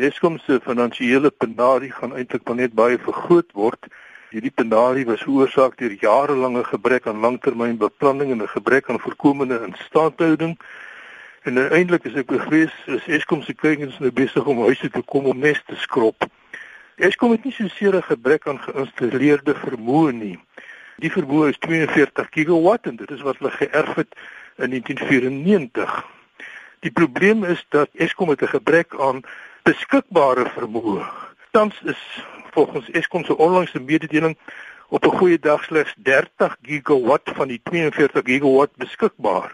Eskom se finansiële penarie gaan eintlik maar net baie vergroot word. Hierdie penarie was veroorsaak deur jarelange gebrek aan langtermynbeplanning en 'n gebrek aan voorkomende instandhouding. En uiteindelik is ek bevrees is Eskom se kykens nou besig om huise te kom om nes te skrob. Eskom het nie so seer 'n gebrek aan geïnstalleerde vermoë nie. Die vermoë is 42 gigawatt en dit is wat hulle geërf het in 1994. Die probleem is dat Eskom het 'n gebrek aan beskikbare vermoë. Tans is volgens Eskom se onlangse mededeling op 'n goeie dag slegs 30 gigawatt van die 42 gigawatt beskikbaar.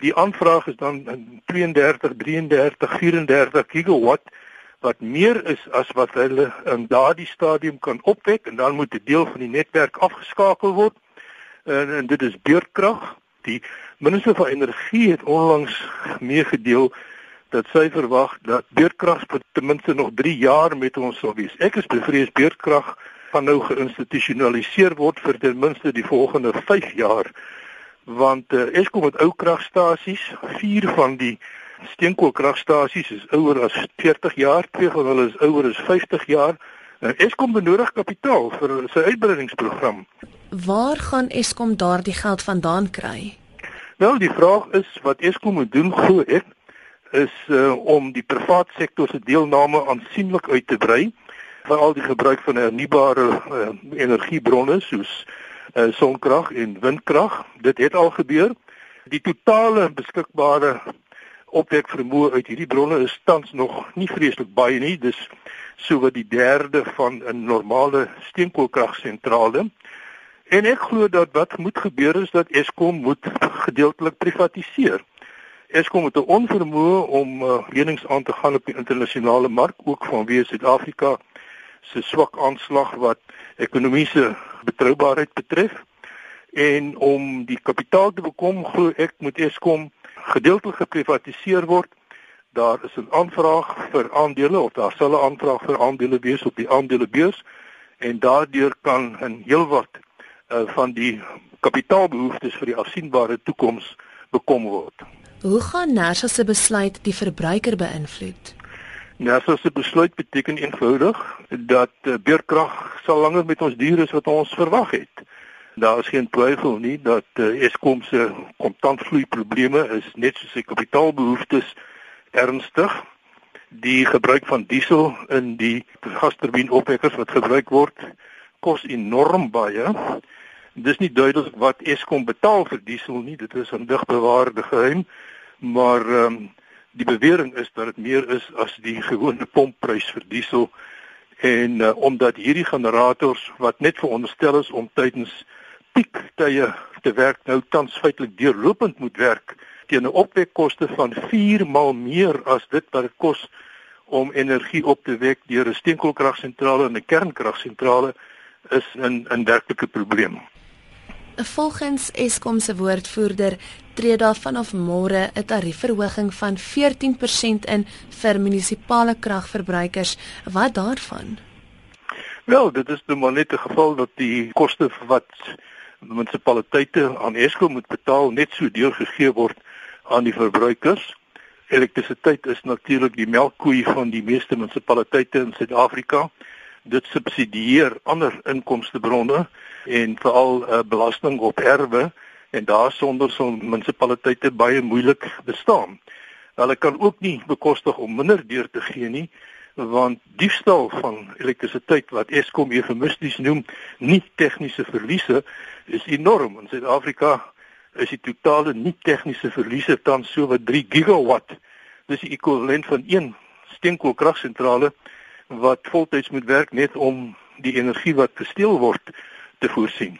Die aanvraag is dan 32, 33, 34 gigawatt wat meer is as wat hulle in daardie stadium kan opwek en dan moet 'n deel van die netwerk afgeskakel word. En, en dit is beurtkrag. Die minister van energie het onlangs meegedeel dat sy verwag dat beurtkrag vir ten minste nog 3 jaar met ons sal wees. Ek is bevrees beurtkrag gaan nou geïnstitusionaliseer word vir ten minste die volgende 5 jaar want uh, Eskom het ou kragstasies, 4 van die steenkoolkragstasies is ouer as 40 jaar, twee van hulle is ouer as 50 jaar. Uh, Eskom benodig kapitaal vir sy uitbreidingsprogram. Waar gaan Eskom daardie geld vandaan kry? Wel, die vraag is wat Eskom moet doen, glo ek, is uh, om die private sektor se deelname aansienlik uit te brei, veral die gebruik van hernubare uh, energiebronne soos uh, sonkrag en windkrag. Dit het al gebeur. Die totale beskikbare opwek vermoë uit hierdie bronne is tans nog nie vreeslik baie nie. Dis so wat die derde van 'n normale steenkoolkragsentrale. En ek glo dat wat moet gebeur is dat Eskom moet gedeeltelik privatiseer. Eskom het 'n onvermoë om uh, lenings aan te gaan op die internasionale mark ook vanweë Suid-Afrika se swak aanslag wat ekonomiese betroubaarheid betref en om die kapitaal te bekom glo ek moet Eskom gedeeltelik geprivatiseer word. Daar is 'n aanvraag vir aandele of daar sal 'n aanvraag vir aandele wees op die aandelebeurs en daardeur kan 'n heelwat uh, van die kapitaalbehoeftes vir die afsienbare toekoms bekom word. Hoe gaan Nersa se besluit die verbruiker beïnvloed? Nersa se besluit beteken eenvoudig dat uh, beurkrag sal langer met ons duur as wat ons verwag het. Daar is geen twyfel nie dat uh, Eskom se kontantvloei probleme is net soos sy kapitaalbehoeftes ernstig. Die gebruik van diesel in die gasturbien-opwekkers wat gebruik word, kos enorm baie. Dis nie duidelik wat Eskom betaal vir diesel nie, dit is 'n digbewaarde geheim, maar ehm um, die bewering is dat dit meer is as die gewone pompprys vir diesel en uh, omdat hierdie generators wat net veronderstel is om tydens piektye te werk nou tans feitelik deurlopend moet werk teen 'n opwekkoste van 4 maal meer as dit wat dit kos om energie op te wek deur 'n steenkoolkragsentrale en 'n kernkragsentrale is 'n 'n werklike probleem. Volgens Eskom se woordvoerder tree daar vanaf môre 'n tariefverhoging van 14% in vir munisipale kragverbruikers. Wat daarvan? Wel, dit is nou maar net 'n geval dat die koste wat munisipaliteite aan Eskom moet betaal net so deurgegee word aan die verbruikers. Elektrisiteit is natuurlik die melkkoe van die meeste munisipaliteite in Suid-Afrika. Dit subsidieer ander inkomstebronne en veral uh, belasting op erwe en daarsonder sal munisipaliteite baie moeilik bestaan. Hulle kan ook nie bekostig om minder deur te gee nie want diefstal van elektrisiteit wat Eskom eufemisties noem nie tegniese verliese is enorm in Suid-Afrika is die totale nie tegniese verliese tans so wat 3 gigawatt dis die ekwivalent van een steenkoolkragsentrale wat voltyds moet werk net om die energie wat gesteel word te voorsien